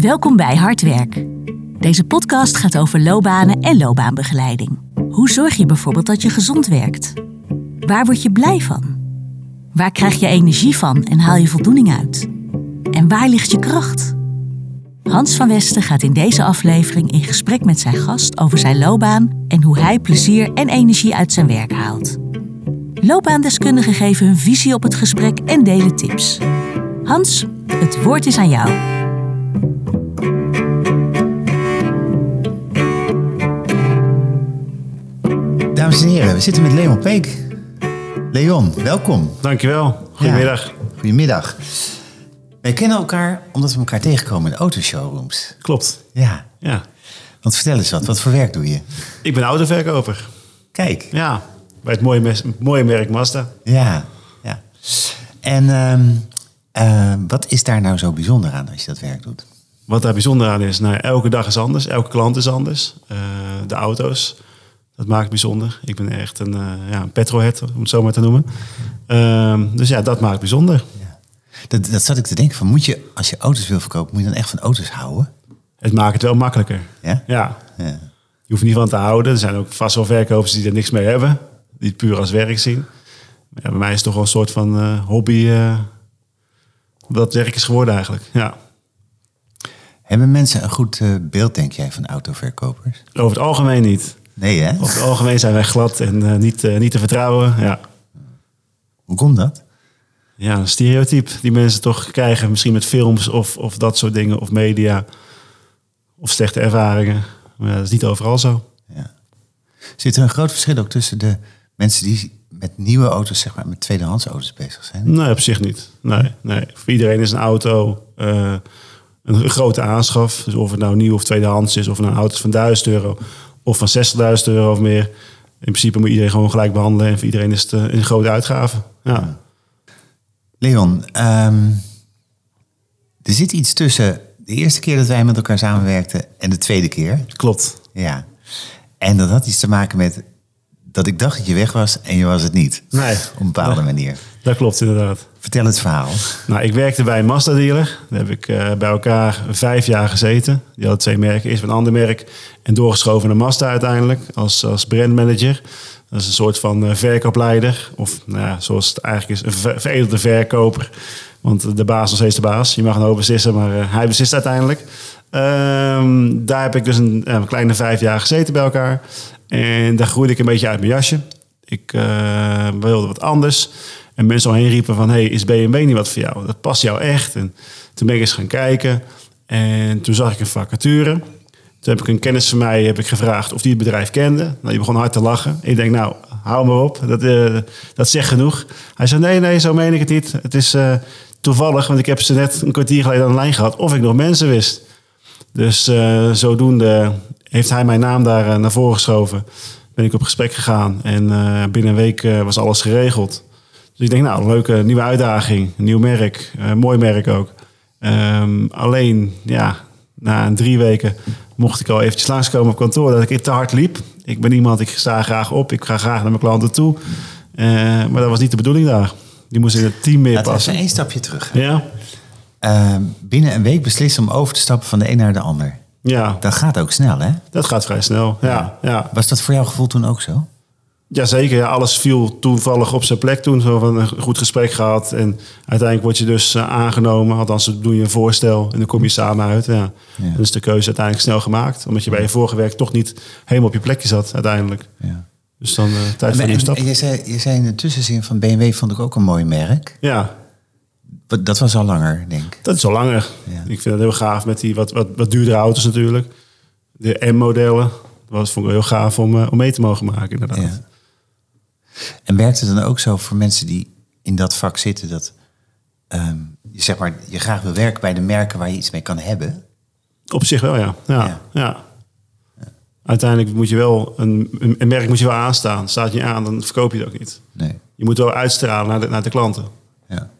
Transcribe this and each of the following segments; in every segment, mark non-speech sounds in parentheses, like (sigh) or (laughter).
Welkom bij Hardwerk. Deze podcast gaat over loopbanen en loopbaanbegeleiding. Hoe zorg je bijvoorbeeld dat je gezond werkt? Waar word je blij van? Waar krijg je energie van en haal je voldoening uit? En waar ligt je kracht? Hans van Westen gaat in deze aflevering in gesprek met zijn gast over zijn loopbaan en hoe hij plezier en energie uit zijn werk haalt. Loopbaandeskundigen geven hun visie op het gesprek en delen tips. Hans, het woord is aan jou. Dames en heren, we zitten met Leon Peek. Leon, welkom. Dankjewel. Goedemiddag. Goedemiddag. Wij kennen elkaar omdat we elkaar tegenkomen in autoshowrooms. Klopt. Ja, Ja. want vertel eens wat. Wat voor werk doe je? Ik ben autoverkoper. Kijk. Ja. Bij het mooie, mes- mooie merk Mazda. Ja, ja. En ehm, eh, wat is daar nou zo bijzonder aan als je dat werk doet? Wat daar bijzonder aan is, nou, elke dag is anders. Elke klant is anders. Eh, de auto's, dat maakt bijzonder. Ik ben echt een, eh ja, een om het zo maar te noemen. Ehm, dus ja, dat maakt het bijzonder. Dat, dat zat ik te denken van, moet je, als je auto's wil verkopen, moet je dan echt van auto's houden? Het maakt het wel makkelijker. Ja? Ja. Ja. Je hoeft niet van te houden. Er zijn ook vast wel verkopers die er niks mee hebben. Die het puur als werk zien. Ja, bij mij is het toch wel een soort van eh, hobby. eh dat werk is geworden eigenlijk. Ja. Hebben mensen een goed beeld, denk jij, van autoverkopers? Over het algemeen niet. Nee, hè? Over het algemeen zijn wij glad en eh, niet, eh, niet te vertrouwen. Ja. Hoe komt dat? ja, een stereotype die mensen toch krijgen. Misschien met films of, of dat soort dingen. Of media. Of slechte ervaringen. Maar ja, dat is niet overal zo. Ja. Zit er een groot verschil ook tussen de mensen die met nieuwe auto's, zeg maar, met tweedehands auto's bezig zijn? Nee, op zich niet. Nee, nee. Voor iedereen is een auto eh, een grote aanschaf. Dus of het nou nieuw of tweedehands is, of nou een auto van 1000 euro of van 60.000 euro of meer. In principe moet iedereen gewoon gelijk behandelen. En voor iedereen is het eh, een grote uitgave. Ja. Leon, ehm, er zit iets tussen de eerste keer dat wij met elkaar samenwerkten en de tweede keer. Klopt. Ja. En dat had iets te maken met dat ik dacht dat je weg was en je was het niet. Nee. Op een bepaalde manier. Dat klopt inderdaad. Vertel het verhaal. Nou, ik werkte bij een Mazda-dealer. Daar heb ik eh, bij elkaar vijf jaar gezeten. Die hadden twee merken. Eerst een ander merk en doorgeschoven naar Mazda uiteindelijk. Als, als brandmanager. Dat is een soort van eh, verkoopleider. Of nou ja, zoals het eigenlijk is, een ver- veredelde verkoper. Want de baas is nog steeds de baas. Je mag een hoop beslissen, maar eh, hij beslist uiteindelijk. Ehm, daar heb ik dus een, een kleine vijf jaar gezeten bij elkaar. En daar groeide ik een beetje uit mijn jasje. Ik eh, wilde wat anders. En mensen omheen riepen van... hey, is BMW niet wat voor jou? Dat past jou echt. En toen ben ik eens gaan kijken. En toen zag ik een vacature. Toen heb ik een kennis van mij heb ik gevraagd of die het bedrijf kende. Nou, die begon hard te lachen. Ik denk, nou, hou me op. Dat, eh, dat zegt genoeg. Hij zei, nee, nee, zo meen ik het niet. Het is eh, toevallig, want ik heb ze net een kwartier geleden aan de lijn gehad... of ik nog mensen wist. Dus eh, zodoende heeft hij mijn naam daar eh, naar voren geschoven. Ben ik op gesprek gegaan en eh, binnen een week was alles geregeld. Dus ik denk, nou, een leuke nieuwe uitdaging, een nieuw merk, mooi merk ook. Ehm, alleen, ja, na een drie weken mocht ik al eventjes langskomen op kantoor dat ik te hard liep. Ik ben iemand, ik sta graag op, ik ga graag naar mijn klanten toe. Maar dat was niet de bedoeling daar. Die moest in het team meer Laten we passen. even één stapje terug. Ja, Ehm, binnen een week beslissen om over te stappen van de een naar de ander. ja, Dat gaat ook snel, hè? dat gaat vrij snel. Ja, ja. Was dat voor jouw gevoel toen ook zo? Jazeker, ja, alles viel toevallig op zijn plek toen. Zo van een goed gesprek gehad. En uiteindelijk word je dus eh, aangenomen. Althans, dan doe je een voorstel en dan kom je samen uit. Ja. Ja. Dan is de keuze uiteindelijk snel gemaakt. Omdat je bij je vorige werk toch niet helemaal op je plekje zat uiteindelijk. Ja. Dus dan eh, tijd voor een stap. en je, zei, je zei in de tussenzin van BMW vond ik ook een mooi merk. Ja, Dat was al langer, denk ik. dat is al langer. Ja. Ik vind het heel gaaf met die wat, wat, wat duurdere auto's natuurlijk. De M-modellen. Dat vond ik heel gaaf om, eh, om mee te mogen maken inderdaad. Ja. En werkt het dan ook zo voor mensen die in dat vak zitten... dat ehm, je, zeg maar, je graag wil werken bij de merken waar je iets mee kan hebben? Op zich wel, ja. Ja, Ja. ja. Uiteindelijk moet je wel een, een, een merk moet je wel aanstaan. Staat je aan, dan verkoop je het ook niet. Nee. Je moet wel uitstralen naar de, naar de klanten. Ja.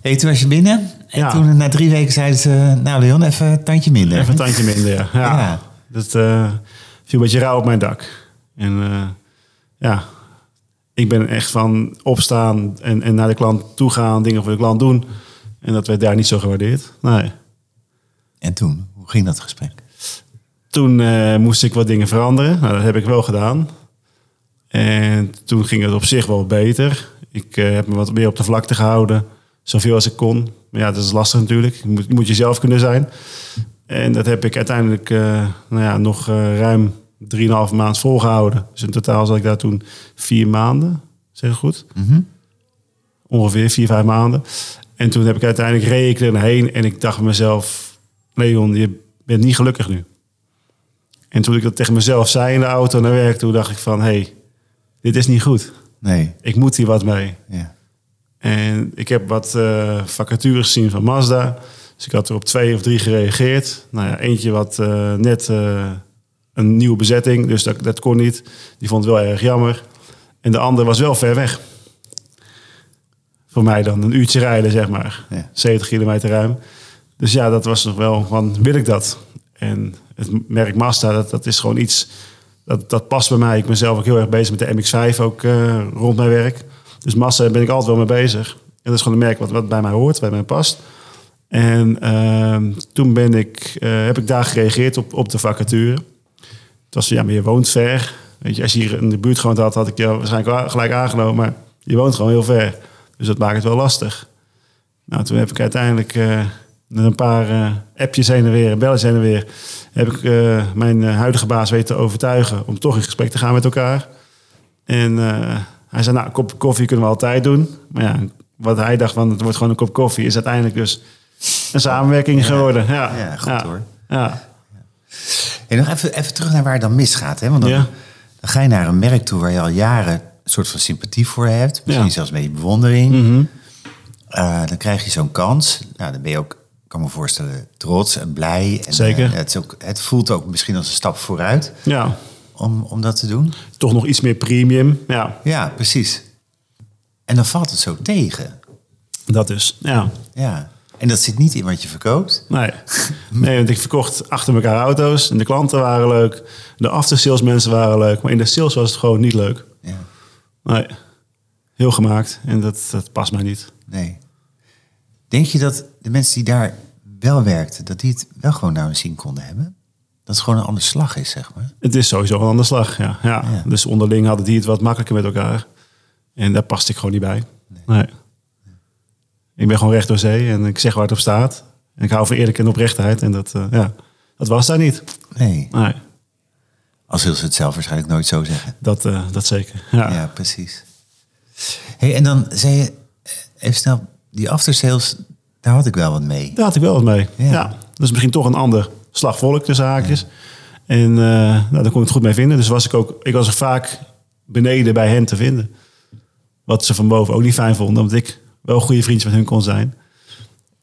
Hey, toen was je binnen en Ja. toen na drie weken zeiden ze... Nou Leon, even een tandje minder. Even een tandje minder. Ja. (laughs) Ja. Ja. Dat eh, viel een beetje rauw op mijn dak. En eh, ja, ik ben echt van opstaan en, en naar de klant toe gaan, dingen voor de klant doen. En dat werd daar niet zo gewaardeerd. Nee. En toen, hoe ging dat gesprek? Toen eh, moest ik wat dingen veranderen. Nou, dat heb ik wel gedaan. En toen ging het op zich wel beter. Ik heb me wat meer op de vlakte gehouden. Zoveel als ik kon. Maar ja, dat is lastig natuurlijk. Je moet, je moet jezelf kunnen zijn. En dat heb ik uiteindelijk eh, nou ja, nog eh, ruim 3,5 maand volgehouden. Dus in totaal zat ik daar toen vier maanden. Zeg ik goed? Ongeveer vier, vijf maanden. En toen heb ik uiteindelijk reed ik er heen en ik dacht mezelf... Leon, je bent niet gelukkig nu. En toen ik dat tegen mezelf zei in de auto naar werk, toen dacht ik van... hé, hey, dit is niet goed. Nee, Ik moet hier wat mee. ja. En ik heb wat eh, vacatures gezien van Mazda. Dus ik had er op twee of drie gereageerd. Nou ja, eentje wat eh, net eh, een nieuwe bezetting, dus dat, dat kon niet. Die vond het wel erg jammer. En de andere was wel ver weg. Voor mij dan een uurtje rijden, zeg maar. Ja. 70 kilometer ruim. Dus ja, dat was nog wel van, wil ik dat? En het merk Mazda, dat, dat is gewoon iets... Dat, dat past bij mij. Ik ben zelf ook heel erg bezig met de MX-5 ook rond mijn werk. Dus Mazda ben ik altijd wel mee bezig. En dat is gewoon een merk wat, wat bij mij hoort, bij mij past. En ehm, toen ben ik, eh, heb ik daar gereageerd op, op de vacature. Het was ja, maar je woont ver. Weet je, als je hier in de buurt gewoond had, had ik je waarschijnlijk gelijk aangenomen. Maar je woont gewoon heel ver. Dus dat maakt het wel lastig. Nou, toen heb ik uiteindelijk eh, met een paar eh, appjes heen en weer, belletjes heen en weer, heb ik mijn huidige baas weten te overtuigen om toch in gesprek te gaan met elkaar. En hij zei, nou, een kop koffie kunnen we altijd doen. Maar ja, wat hij dacht van, het wordt gewoon een kop koffie, is uiteindelijk dus een samenwerking geworden. Ja, Ja, goed hoor. Ja, En nog even, even terug naar waar het dan misgaat. Hè? Want dan, Ja. dan ga je naar een merk toe waar je al jaren een soort van sympathie voor hebt. Misschien. Mhm. zelfs een beetje bewondering. Eh, dan krijg je zo'n kans. Nou, dan ben je ook, kan me voorstellen, trots en blij. En, Zeker. eh, het, is ook, het voelt ook misschien als een stap vooruit ja, om, om dat te doen. toch nog iets meer premium. Ja, Ja, precies. En dan valt het zo tegen. dat dus. Ja. Ja. En dat zit niet in wat je verkoopt. Nee. nee, want ik verkocht achter elkaar auto's. En de klanten waren leuk. De after-sales mensen waren leuk. Maar in de sales was het gewoon niet leuk. Ja. Nee. Heel gemaakt. En dat, dat past mij niet. Nee. Denk je dat de mensen die daar wel werkten, dat die het wel gewoon naar hun zin konden hebben? Dat het gewoon een ander slag is, zeg maar. Het is sowieso een andere slag, ja. ja. Ja. Dus onderling hadden die het wat makkelijker met elkaar. En daar paste ik gewoon niet bij. Nee. Ik ben gewoon recht door zee en ik zeg waar het op staat. En ik hou van eerlijk en oprechtheid. En dat, eh, ja, dat was daar niet. Nee. Nee, Als wil ze het zelf waarschijnlijk nooit zo zeggen. dat, eh, dat zeker. Ja. Ja, precies. Hey, en dan zei je, eh, even snel, die aftersales, daar had ik wel wat mee. Daar had ik wel wat mee. Ja. Ja. Dat is misschien toch een ander slag volk tussen haakjes. En eh, nou, daar kon ik het goed mee vinden. Dus was ik ook, ik was er vaak beneden bij hen te vinden. Wat ze van boven ook niet fijn vonden, omdat ik wel goede vriendjes met hun kon zijn.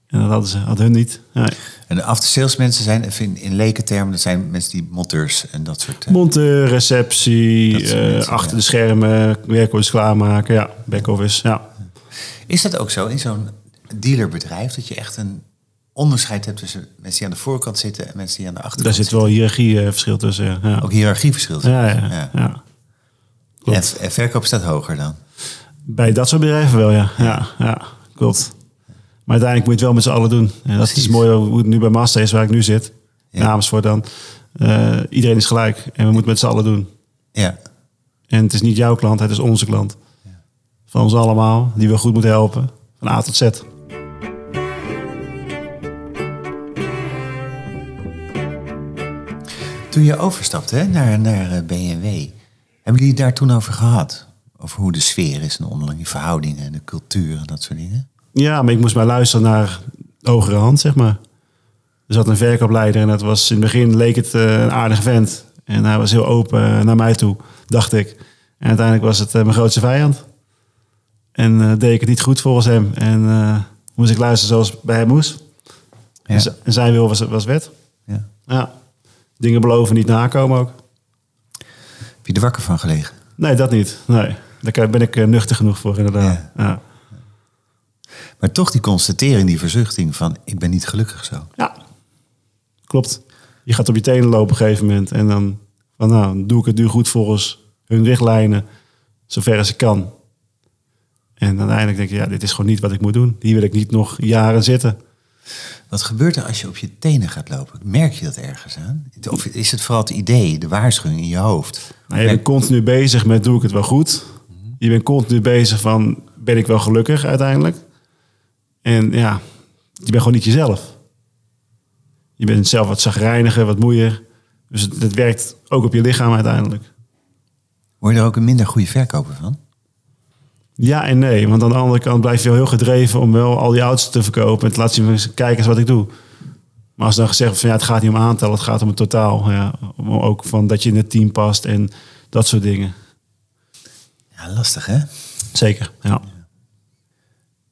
En dat hadden ze, hadden hun niet. Nee. En de aftersales mensen zijn, in, in lekentermen, dat zijn mensen die monteurs en dat soort... eh, Monteur, receptie, eh, achter ja. de schermen, werkwoords klaarmaken. Ja, back-office, ja. Is dat ook zo in zo'n dealerbedrijf, dat je echt een onderscheid hebt tussen mensen die aan de voorkant zitten en mensen die aan de achterkant Daar zit wel hiërarchieverschil tussen. Ja. Ook hiërarchieverschil. zit ja, ja, Ja. En, verkoop staat hoger dan. Bij dat soort bedrijven wel, ja. Ja, ja klopt. Maar uiteindelijk moet je het wel met z'n allen doen. En dat is mooi hoe het nu bij Master is, waar ik nu zit. Namens voor dan. Eh, iedereen is gelijk. En we moeten met z'n allen doen. Ja, En het is niet jouw klant, het is onze klant. Van ons allemaal, die we goed moeten helpen. Van A tot Z. Toen je overstapte hè, naar, naar eh, BMW, hebben jullie het daar toen over gehad? Over hoe de sfeer is en de onderlinge verhoudingen en de cultuur en dat soort dingen? Ja, maar ik moest maar luisteren naar hogere hand, zeg maar. Er zat een verkoopleider en dat was in het begin leek het eh, een aardige vent. En hij was heel open eh, naar mij toe, dacht ik. En uiteindelijk was het mijn grootste vijand. En deed ik het niet goed volgens hem. En moest ik luisteren zoals bij hem moest. Ja. En zijn wil was, was wet. Ja. Ja. Dingen beloven, niet nakomen ook. Heb je er wakker van gelegen? Nee, dat niet. Nee. Daar ben ik eh, nuchter genoeg voor, inderdaad. Ja. Ja. Maar toch die constatering, die verzuchting van ik ben niet gelukkig zo. Ja, klopt. Je gaat op je tenen lopen op een gegeven moment. En dan van, nou, dan doe ik het nu goed volgens hun richtlijnen. Zover als ik kan. En uiteindelijk denk je, ja, dit is gewoon niet wat ik moet doen. Hier wil ik niet nog jaren zitten. Wat gebeurt er als je op je tenen gaat lopen? Merk je dat ergens aan? Of is het vooral het idee, de waarschuwing in je hoofd? Nou, je bent continu bezig met doe ik het wel goed? Je bent continu bezig van ben ik wel gelukkig uiteindelijk? En ja, je bent gewoon niet jezelf. Je bent zelf wat zagrijniger, wat moeier. Dus het, het werkt ook op je lichaam uiteindelijk. Word je er ook een minder goede verkoper van? Ja en nee, want aan de andere kant blijf je wel heel gedreven om wel al die auto's te verkopen. En te laten zien, kijk eens wat ik doe. Maar als dan gezegd wordt van ja, het gaat niet om aantallen, het gaat om het totaal. Ja, om ook van dat je in het team past en dat soort dingen. Ja, lastig hè? Zeker, ja.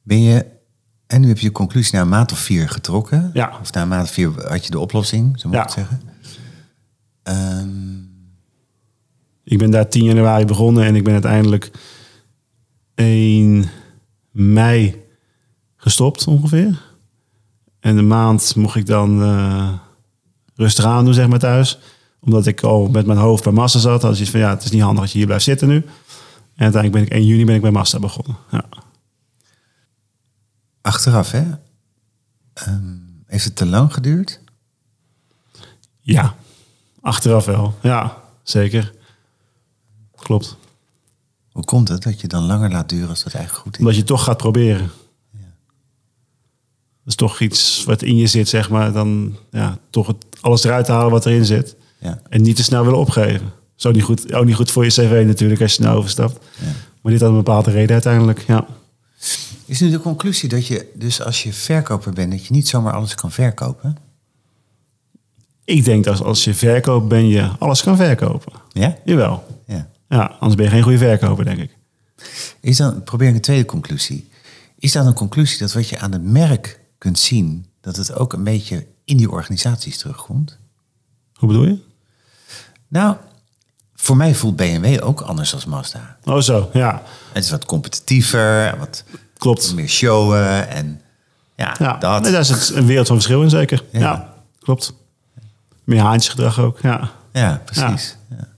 Ben je, en nu heb je de conclusie na een maand of vier getrokken. Ja. Of na een maand of vier had je de oplossing, zo moet ik Ja. het zeggen. Ehm, Ik ben daar 10 januari begonnen en ik ben uiteindelijk 1 mei gestopt ongeveer. En een maand mocht ik dan eh, rustig aan doen, zeg maar, thuis. Omdat ik al met mijn hoofd bij Massa zat. Ik zoiets van, ja, het is niet handig dat je hier blijft zitten nu. En uiteindelijk ben ik 1 juni ben ik bij Massa begonnen. Ja. achteraf hè? Ehm, heeft het te lang geduurd? ja, achteraf wel. Ja, zeker. Klopt. Hoe komt het dat je dan langer laat duren als dat eigenlijk goed is? Omdat je toch gaat proberen. Dat is toch iets wat in je zit, zeg maar. Dan ja, toch het, alles eruit halen wat erin zit. Ja. En niet te snel willen opgeven. Zo niet goed, ook niet goed voor je cv natuurlijk als je snel overstapt. Ja. Maar dit had een bepaalde reden uiteindelijk, ja. Is nu de conclusie dat je dus als je verkoper bent, dat je niet zomaar alles kan verkopen? Ik denk dat als je verkoopt ben je alles kan verkopen. Ja? Jawel. Ja. Ja, anders ben je geen goede verkoper, denk ik. Is dan, probeer ik een tweede conclusie. Is dan een conclusie dat wat je aan het merk kunt zien, dat het ook een beetje in die organisaties terugkomt? Hoe bedoel je? Nou, voor mij voelt BMW ook anders als Mazda. Oh zo, ja. Het is wat competitiever, wat Klopt. meer showen en ja, Ja, dat. nee, daar is het een wereld van verschil in zeker. Ja. Ja, klopt. Meer haantjesgedrag ook, ja. Ja, precies. Ja.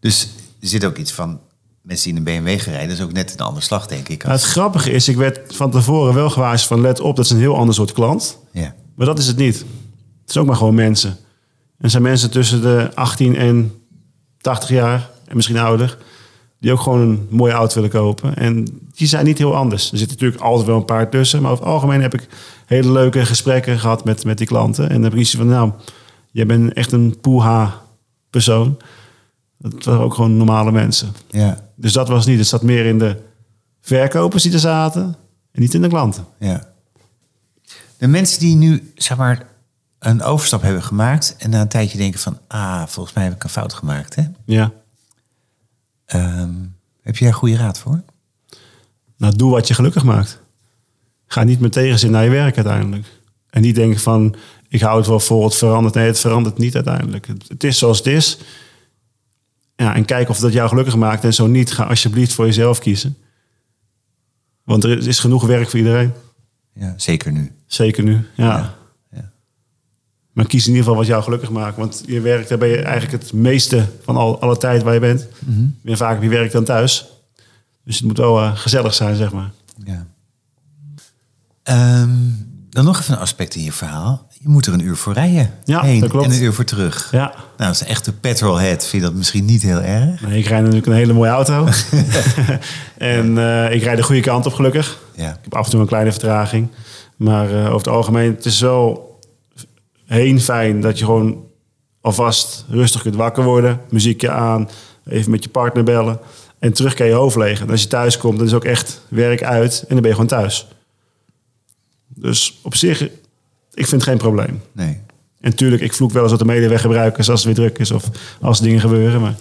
Dus er zit ook iets van mensen die in een BMW gerijden, dat is ook net een ander slag, denk ik. Nou, het grappige is, ik werd van tevoren wel gewaarschuwd van let op, dat is een heel ander soort klant. Ja. Maar dat is het niet. Het is ook maar gewoon mensen. En zijn mensen tussen de 18 en 80 jaar, en misschien ouder, die ook gewoon een mooie auto willen kopen. En die zijn niet heel anders. Er zitten natuurlijk altijd wel een paar tussen, maar over het algemeen heb ik hele leuke gesprekken gehad met, met die klanten. En dan heb ik iets van, nou, jij bent echt een poeha persoon. Dat waren ook gewoon normale mensen. Ja, Dus dat was niet. Het zat meer in de verkopers die er zaten en niet in de klanten. ja. De mensen die nu, zeg maar, een overstap hebben gemaakt en na een tijdje denken van, ah, volgens mij heb ik een fout gemaakt, hè? Ja. Ehm, heb je daar goede raad voor? Nou, doe wat je gelukkig maakt. Ga niet met tegenzin naar je werk uiteindelijk. En niet denken van, ik hou het wel vol, het verandert. Nee, het verandert niet uiteindelijk. Het, het is zoals het is. Ja, en kijk of dat jou gelukkig maakt. En zo niet, ga alsjeblieft voor jezelf kiezen. Want er is- genoeg werk voor iedereen. Ja, zeker nu. Zeker nu, ja. Ja, ja. Maar kies in ieder geval wat jou gelukkig maakt. Want je werk, daar ben je eigenlijk het meeste van al, alle tijd waar je bent. Je bent vaak op je werk dan thuis. Dus het moet wel eh, gezellig zijn, zeg maar. Ja. Ehm, dan nog even een aspect in je verhaal. Je moet er een uur voor rijden. Ja, heen dat klopt. En een uur voor terug. Ja. Nou, als een echte petrolhead vind je dat misschien niet heel erg. Nee, ik rijd natuurlijk een hele mooie auto. (laughs) (laughs) en eh, ik rijd de goede kant op, gelukkig. Ja. Ik heb af en toe een kleine vertraging. Maar eh, over het algemeen, het is wel heen fijn dat je gewoon alvast rustig kunt wakker worden. Muziekje aan, even met je partner bellen. En terug kan je hoofd leeg. En als je thuis komt, dan is ook echt werk uit. En dan ben je gewoon thuis. Dus op zich, ik vind het geen probleem. Nee. En natuurlijk, ik vloek wel eens wat de medeweggebruikers als het weer druk is of als dingen gebeuren. Maar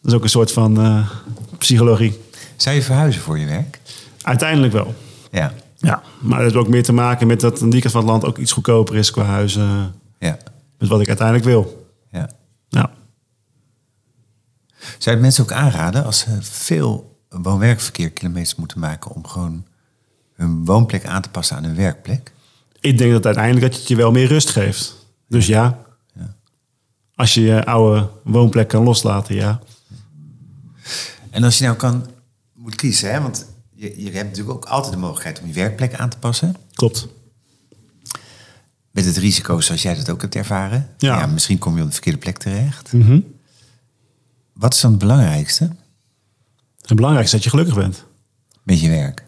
dat is ook een soort van eh, psychologie. Zou je verhuizen voor je werk? Uiteindelijk wel. Ja. Ja, maar dat heeft ook meer te maken met dat aan die kant van het land ook iets goedkoper is qua huizen. Ja. Met wat ik uiteindelijk wil. ja. Ja. Zou je mensen ook aanraden als ze veel woon-werkverkeer kilometers moeten maken om gewoon hun woonplek aan te passen aan hun werkplek? Ik denk dat uiteindelijk dat het je wel meer rust geeft. Dus ja, Ja. als je je oude woonplek kan loslaten, ja. En als je nou kan, moet kiezen, hè? want je, je hebt natuurlijk ook altijd de mogelijkheid om je werkplek aan te passen. Klopt. Met het risico zoals jij dat ook hebt ervaren. Ja. misschien kom je op de verkeerde plek terecht. Mhm. Wat is dan het belangrijkste Het belangrijkste is dat je gelukkig bent. met je werk?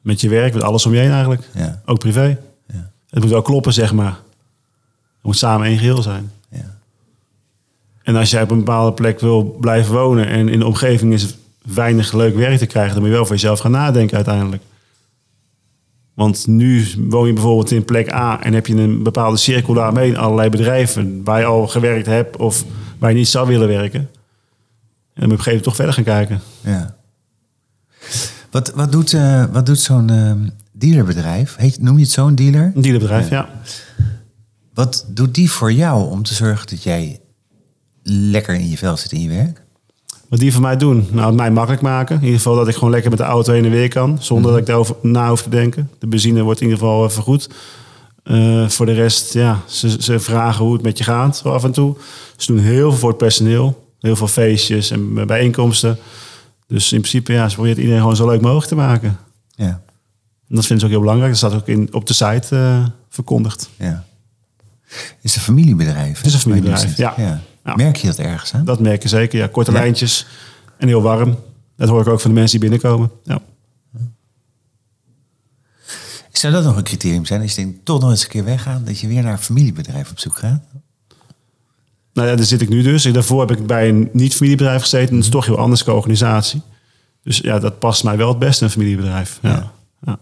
Met je werk, met alles om je heen eigenlijk. Ja. Ook privé. Ja. Het moet wel kloppen, zeg maar. Het moet samen één geheel zijn. Ja. En als jij op een bepaalde plek wil blijven wonen en in de omgeving is weinig leuk werk te krijgen, dan moet je wel voor jezelf gaan nadenken uiteindelijk. Want nu woon je bijvoorbeeld in plek A en heb je een bepaalde cirkel daarmee, allerlei bedrijven waar je al gewerkt hebt of waar je niet zou willen werken. En dan moet je op een gegeven moment toch verder gaan kijken. ja. Wat, wat doet, eh, wat doet zo'n eh, dealerbedrijf? Heet, noem je het zo'n dealer? Een dealerbedrijf, ja. Wat doet die voor jou om te zorgen dat jij lekker in je vel zit in je werk? Wat die voor mij doen? Nou, het mij makkelijk maken. In ieder geval dat ik gewoon lekker met de auto heen en weer kan. Zonder dat ik daarover na hoef te denken. De benzine wordt in ieder geval eh, vergoed. Eh, voor de rest, ja, ze, ze vragen hoe het met je gaat af en toe. Ze doen heel veel voor het personeel. Heel veel feestjes en bijeenkomsten. Dus in principe, ja, ze proberen het iedereen gewoon zo leuk mogelijk te maken. Ja. En dat vinden ze ook heel belangrijk. Dat staat ook in, op de site eh, verkondigd. ja. Het is een familiebedrijf. Het is een familiebedrijf, ja. Ja. Merk je dat ergens? Dat merk je zeker. Ja, korte Ja. lijntjes en heel warm. Dat hoor ik ook van de mensen die binnenkomen. Ja. Zou dat nog een criterium zijn? Als je denkt, toch nog eens een keer weggaan, dat je weer naar een familiebedrijf op zoek gaat? Nou ja, daar zit ik nu dus. Daarvoor heb ik bij een niet-familiebedrijf gezeten. En dat is toch heel anders qua organisatie. Dus ja, dat past mij wel het beste, een familiebedrijf. Ja. Ja.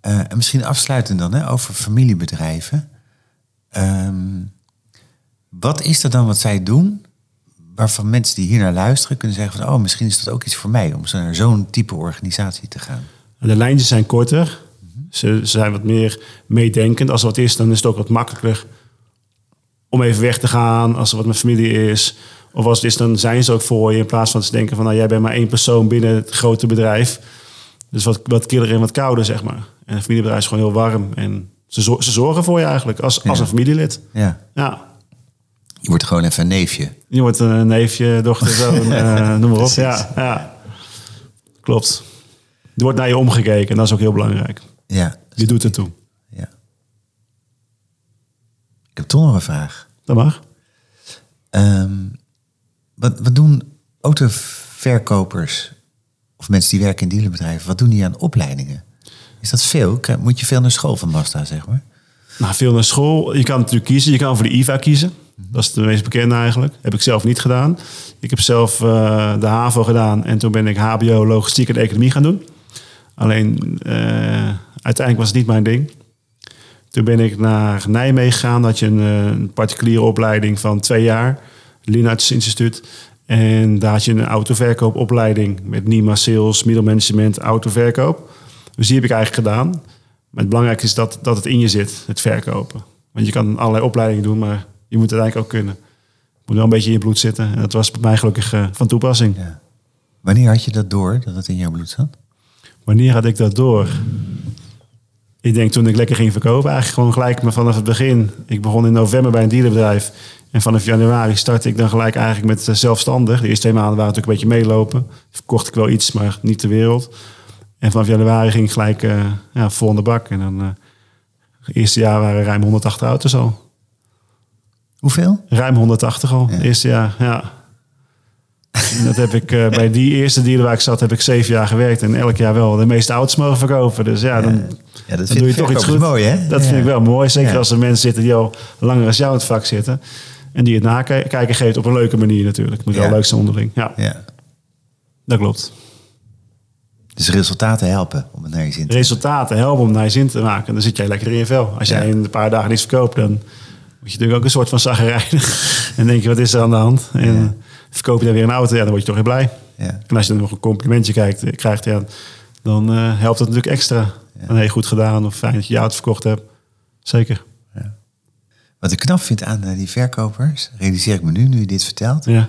Eh, en misschien afsluitend dan hè, over familiebedrijven. Ehm, wat is er dan wat zij doen, waarvan mensen die hier naar luisteren kunnen zeggen van, oh, misschien is dat ook iets voor mij om zo naar zo'n type organisatie te gaan. De lijntjes zijn korter. Ze, ze zijn wat meer meedenkend. Als er wat is, dan is het ook wat makkelijker om even weg te gaan. Als er wat met familie is. Of als het is, dan zijn ze ook voor je. In plaats van te denken van, nou, jij bent maar één persoon binnen het grote bedrijf. Dus wat, wat killer en wat kouder, zeg maar. En een familiebedrijf is gewoon heel warm. En ze, zo- ze zorgen voor je eigenlijk, als, als een familielid. Ja, Ja, je wordt gewoon even een neefje. je wordt een neefje, dochter, zoon, (laughs) eh, noem maar op. Ja, ja, klopt. Er wordt naar je omgekeken en dat is ook heel belangrijk. Ja, Je doet het toe. Ik heb toch nog een vraag. Dat mag. Ehm, wat, wat doen autoverkopers of mensen die werken in dealerbedrijven, wat doen die aan opleidingen? Is dat veel? Moet je veel naar school van Mazda, zeg maar? Nou, veel naar school. Je kan natuurlijk kiezen. Je kan voor de IVA kiezen. Dat is de meest bekende eigenlijk. Heb ik zelf niet gedaan. Ik heb zelf eh, de HAVO gedaan. En toen ben ik HBO, logistiek en economie gaan doen. Alleen, eh, uiteindelijk was het niet mijn ding. Toen ben ik naar Nijmegen gegaan. Dat je een, eh, een particuliere opleiding van twee jaar. Linarts Instituut. En daar had je een autoverkoopopleiding met NIMA Sales, middelmanagement, autoverkoop. Dus die heb ik eigenlijk gedaan. Maar het belangrijkste is dat, dat het in je zit, het verkopen. Want je kan allerlei opleidingen doen, maar je moet het eigenlijk ook kunnen. Het moet wel een beetje in je bloed zitten. En dat was bij mij gelukkig eh, van toepassing. Ja. Wanneer had je dat door, dat het in jouw bloed zat? Wanneer had ik dat door? Ik denk toen ik lekker ging verkopen. Eigenlijk gewoon gelijk maar vanaf het begin. Ik begon in november bij een dealerbedrijf. En vanaf januari startte ik dan gelijk eigenlijk met eh, zelfstandig. De eerste twee maanden waren natuurlijk een beetje meelopen. Verkocht ik wel iets, maar niet de wereld. En vanaf januari ging ik gelijk eh, ja, vol in de bak. En dan eh, het eerste jaar waren ruim 180 auto's al. Hoeveel? Ruim 180 al, Ja. het eerste jaar, ja. En dat heb ik eh, bij die eerste dealer waar ik zat, heb ik zeven jaar gewerkt. En elk jaar wel de meeste auto's mogen verkopen. Dus ja, dan, Ja, dat dan doe je ik toch iets goed. mooi, hè? Dat Ja. vind ik wel mooi. Zeker Ja. als er mensen zitten die al langer als jou in het vak zitten. En die het nakijken geeft op een leuke manier natuurlijk. Moet wel Ja. leuk zijn onderling. Ja, Ja. dat klopt. Dus resultaten helpen om het naar je zin te Resultaten helpen om naar je zin te maken. Dan zit jij lekker in je vel. Als jij in een paar dagen niets verkoopt, dan moet je natuurlijk ook een soort van zaggerijnig. en (laughs) denk je, wat is er aan de hand? En Ja. Verkoop je dan weer een auto, ja, dan word je toch weer blij. Ja. En als je dan nog een complimentje kijkt, eh, krijgt, ja, dan eh, helpt het natuurlijk extra. En hey, goed gedaan of fijn dat je je auto verkocht hebt. Zeker. Wat ik knap vind aan eh, die verkopers, realiseer ik me nu, nu je dit vertelt, Ja.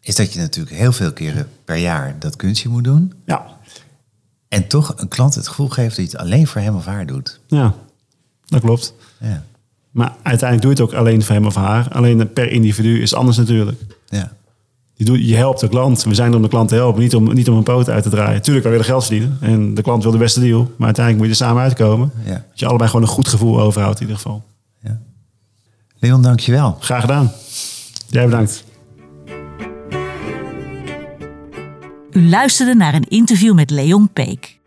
is dat je natuurlijk heel veel keren per jaar dat kunstje moet doen. Ja. En toch een klant het gevoel geeft dat je het alleen voor hem of haar doet. ja, dat klopt. Ja. Maar uiteindelijk doe je het ook alleen voor hem of haar. Alleen per individu is anders natuurlijk. Ja. Je, doet, je helpt de klant. We zijn er om de klant te helpen, niet om, niet om een poot uit te draaien. Tuurlijk, we willen geld verdienen en de klant wil de beste deal. Maar uiteindelijk moet je er samen uitkomen. Ja. Dat je allebei gewoon een goed gevoel overhoudt in ieder geval. Ja. Leon, dankjewel. Graag gedaan. Jij bedankt. U luisterde naar een interview met Leon Peek.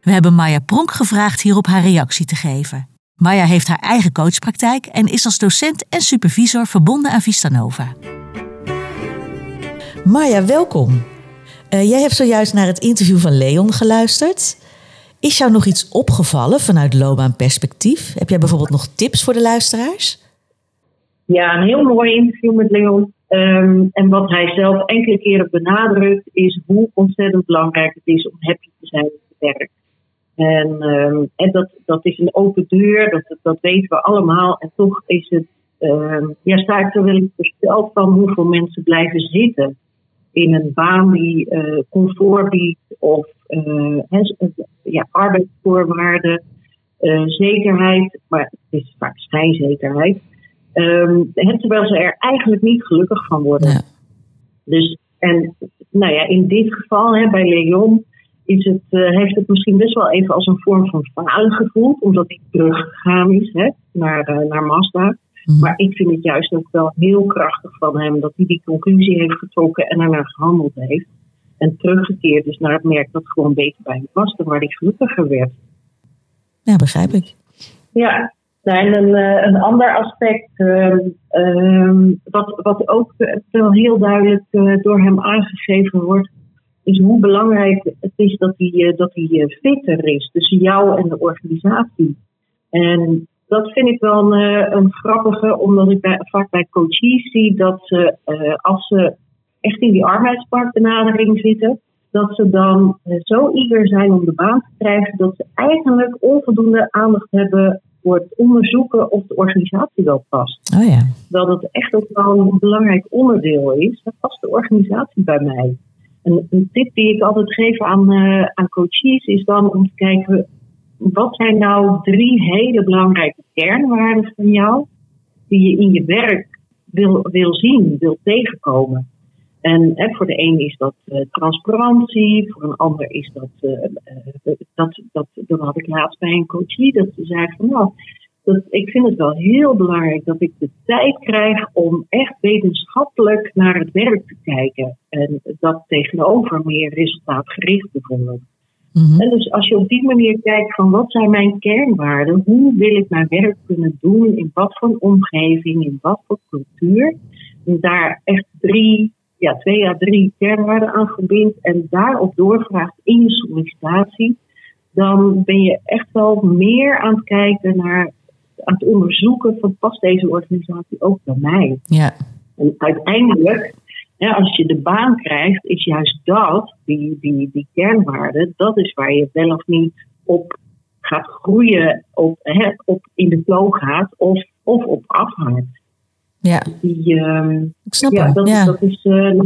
We hebben Maya Pronk gevraagd hierop haar reactie te geven. Maya heeft haar eigen coachpraktijk en is als docent en supervisor verbonden aan Vistanova. Maya, welkom. Eh, jij hebt zojuist naar het interview van Leon geluisterd. Is jou nog iets opgevallen vanuit loopbaanperspectief? Heb jij bijvoorbeeld nog tips voor de luisteraars? Ja, een heel mooi interview met Leon. Ehm, en wat hij zelf enkele keren benadrukt, is hoe ontzettend belangrijk het is om happy te zijn op het werk. En, ehm, en dat, dat is een open deur, dat, dat weten we allemaal. En toch is het, um, ja, sta ik er wel versteld van hoeveel mensen blijven zitten in een baan die uh, comfort biedt of uh, ja, arbeidsvoorwaarden, zekerheid, maar het is vaak schijnzekerheid. Um, terwijl ze er eigenlijk niet gelukkig van worden. Ja. Dus, en nou ja, in dit geval hè, bij Leon is het, uh, heeft het misschien best wel even als een vorm van falen gevoeld, omdat hij teruggegaan is hè, naar, uh, naar Mazda. Mm. Maar ik vind het juist ook wel heel krachtig van hem dat hij die conclusie heeft getrokken en ernaar gehandeld heeft. En teruggekeerd is naar het merk dat gewoon beter bij hem paste, waar hij gelukkiger werd. Ja, begrijp ik. Ja, en een, een ander aspect, uh, uh, wat, wat ook wel heel duidelijk uh, door hem aangegeven wordt, is hoe belangrijk het is dat hij, dat hij fitter is tussen jou en de organisatie. En dat vind ik wel een, een grappige, omdat ik bij, vaak bij coaches zie dat ze, als ze echt in die arbeidsmarktbenadering zitten, dat ze dan zo eager zijn om de baan te krijgen, dat ze eigenlijk onvoldoende aandacht hebben voor het onderzoeken of de organisatie wel past. Oh ja. Dat het echt ook wel een belangrijk onderdeel is. Dat past de organisatie bij mij. En een tip die ik altijd geef aan, uh, aan coaches is dan om te kijken, wat zijn nou drie hele belangrijke kernwaarden van jou die je in je werk wil, wil zien, wil tegenkomen? En hè, voor de een is dat uh, transparantie, voor een ander is dat, uh, dat, dat, dat had ik laatst bij een coachie, dat ze zei van nou, dat, ik vind het wel heel belangrijk dat ik de tijd krijg om echt wetenschappelijk naar het werk te kijken. En dat tegenover meer resultaatgericht bijvoorbeeld. Mm-hmm. En dus als je op die manier kijkt van wat zijn mijn kernwaarden, hoe wil ik mijn werk kunnen doen, in wat voor omgeving, in wat voor cultuur, en daar echt drie ja, twee à drie kernwaarden aan verbindt en daarop doorvraagt in je sollicitatie, dan ben je echt wel meer aan het kijken naar, aan het onderzoeken van past deze organisatie ook bij mij. Ja. En uiteindelijk, ja, als je de baan krijgt, is juist dat, die, die, die kernwaarden, dat is waar je wel of niet op gaat groeien, op, hè, op in de flow gaat of, of op afhaakt. Ja. Die, uh, ik snap ja, dat, ja. dat is uh,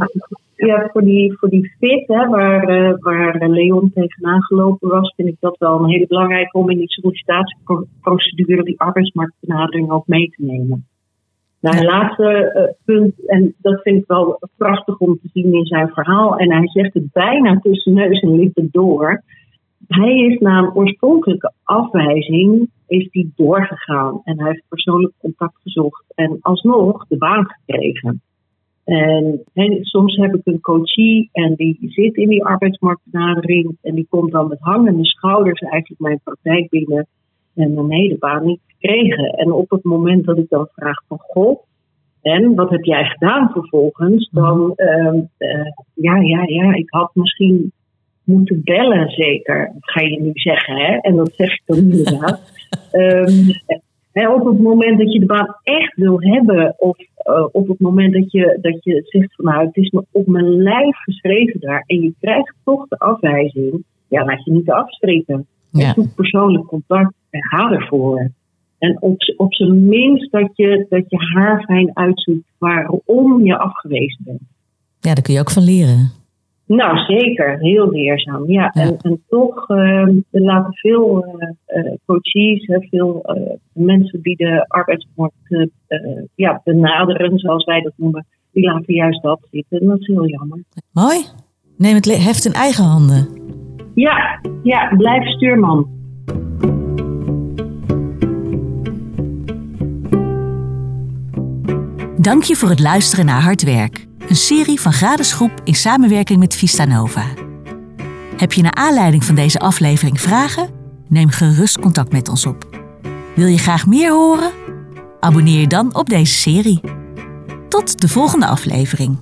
ja, voor, die, voor die fit, hè, waar, uh, waar Leon tegenaan gelopen was, vind ik dat wel een hele belangrijke om in die sollicitatieprocedure die arbeidsmarktbenadering ook mee te nemen. Nou, het laatste uh, punt, en dat vind ik wel prachtig om te zien in zijn verhaal, en hij zegt het bijna tussen neus en lippen door. Hij is na een oorspronkelijke afwijzing is die doorgegaan en hij heeft persoonlijk contact gezocht en alsnog de baan gekregen. En he, soms heb ik een coachie en die zit in die arbeidsmarktbenadering en die komt dan met hangende schouders eigenlijk mijn praktijk binnen en dan nee, de baan niet gekregen. En op het moment dat ik dan vraag van goh, en wat heb jij gedaan vervolgens? Dan, uh, uh, ja, ja, ja, ik had misschien moeten bellen, zeker. Dat ga je nu zeggen, hè? En dat zeg ik dan (laughs) inderdaad. um, hè, op het moment dat je de baan echt wil hebben, of uh, op het moment dat je, dat je zegt van nou, het is me op mijn lijf geschreven daar, en je krijgt toch de afwijzing, ja, laat je niet afstrepen. Ja. Zoek persoonlijk contact en ga ervoor. En op, op zijn minst dat je, dat je haar fijn uitzoekt waarom je afgewezen bent. Ja, daar kun je ook van leren. Nou, zeker. Heel leerzaam. Ja, ja. En, en, toch uh, laten veel uh, coaches, veel mensen die de arbeidsmarkt ja, benaderen, zoals wij dat noemen, die laten juist dat zitten. En dat is heel jammer. Mooi. Neem het heft in eigen handen. Ja, ja, blijf stuurman. Dank je voor het luisteren naar Hard Werk. Een serie van Gradesgroep in samenwerking met Vista Nova. Heb je naar aanleiding van deze aflevering vragen? Neem gerust contact met ons op. Wil je graag meer horen? Abonneer je dan op deze serie. Tot de volgende aflevering.